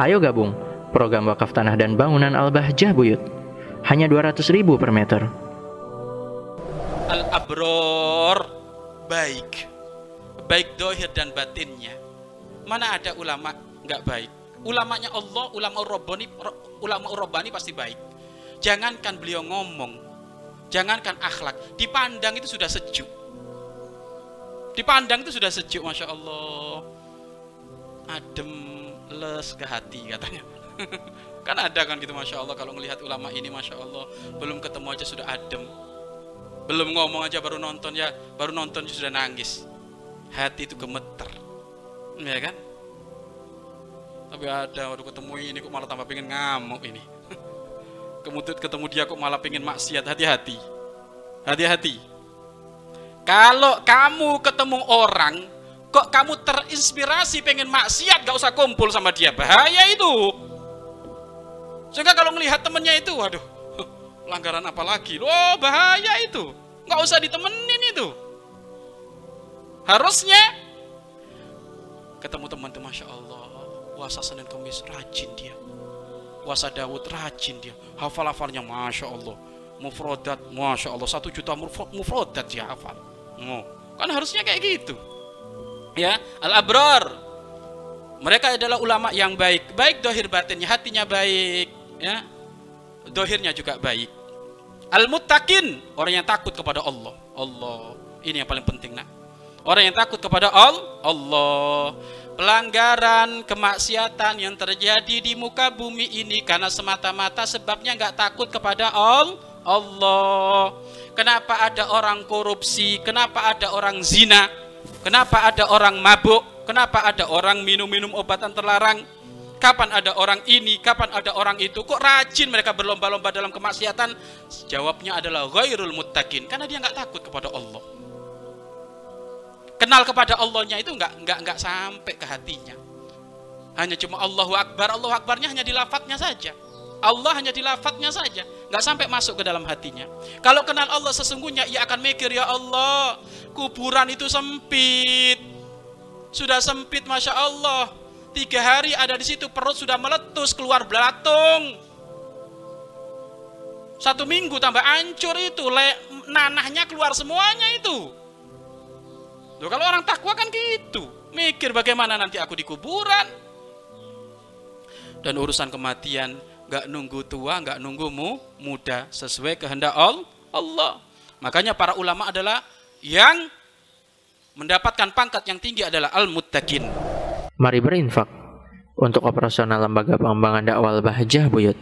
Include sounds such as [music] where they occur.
Ayo gabung program wakaf tanah dan bangunan Al-Bahjah Buyut. Hanya 200 ribu per meter. Al-abror baik. Baik dohir dan batinnya. Mana ada ulama nggak baik? Ulamanya Allah, ulama Rabbani, ulama Rabbani pasti baik. Jangankan beliau ngomong, jangankan akhlak, dipandang itu sudah sejuk. Dipandang itu sudah sejuk, masya Allah. Adem les ke hati katanya. [laughs] Kan ada kan gitu masya Allah kalau ngelihat ulama ini masya Allah belum ketemu aja sudah adem. Belum ngomong aja baru nonton ya baru nonton sudah nangis. Hati itu gemeter. Ya kan? Tapi ada waktu ketemu ini kok malah tambah pengen ngamuk ini. [laughs] Kemudian ketemu dia kok malah pengen maksiat. Hati-hati. Hati-hati. Kalau kamu ketemu orang kok kamu terinspirasi pengen maksiat gak usah kumpul sama dia? Bahaya itu. Sehingga kalau melihat temennya itu waduh pelanggaran apa lagi? Loh bahaya itu. Gak usah ditemenin itu. Harusnya ketemu teman tuh masya Allah. Puasa Senin Kamis rajin dia. Puasa Dawud rajin dia. Hafal-hafalnya masya Allah. Mufrodat masya Allah. Satu juta mufrodat dia hafal. Oh, kan harusnya kayak gitu ya al-abrar mereka adalah ulama yang baik. Baik dohir batinnya hatinya baik ya. Dohirnya juga baik. Al-muttaqin orang yang takut kepada Allah. Allah ini yang paling penting nak. Orang yang takut kepada Allah Allah. Pelanggaran kemaksiatan yang terjadi di muka bumi ini karena semata-mata sebabnya nggak takut kepada Allah Allah. Kenapa ada orang korupsi? Kenapa ada orang zina Kenapa ada orang mabuk? Kenapa ada orang minum-minum obatan terlarang? Kapan ada orang ini? Kapan ada orang itu? Kok rajin mereka berlomba-lomba dalam kemaksiatan? Jawabnya adalah ghairul muttaqin karena dia nggak takut kepada Allah. Kenal kepada Allahnya itu nggak nggak nggak sampai ke hatinya. Hanya cuma Allahu Akbar, Allahu Akbarnya hanya di lafadznya saja. Allah hanya di lafadznya saja, nggak sampai masuk ke dalam hatinya. Kalau kenal Allah sesungguhnya, ia akan mikir ya Allah, kuburan itu sempit, sudah sempit, masya Allah. Tiga hari ada di situ, perut sudah meletus, keluar belatung. Satu minggu tambah hancur itu, le, nanahnya keluar semuanya itu. Loh, kalau orang takwa kan gitu, mikir bagaimana nanti aku di kuburan. Dan urusan kematian nggak nunggu tua, nggak nunggu mu, muda, sesuai kehendak Allah. Makanya para ulama adalah yang mendapatkan pangkat yang tinggi adalah al-muttaqin. Mari berinfak untuk operasional lembaga pengembangan dakwah Bahjah Buyut.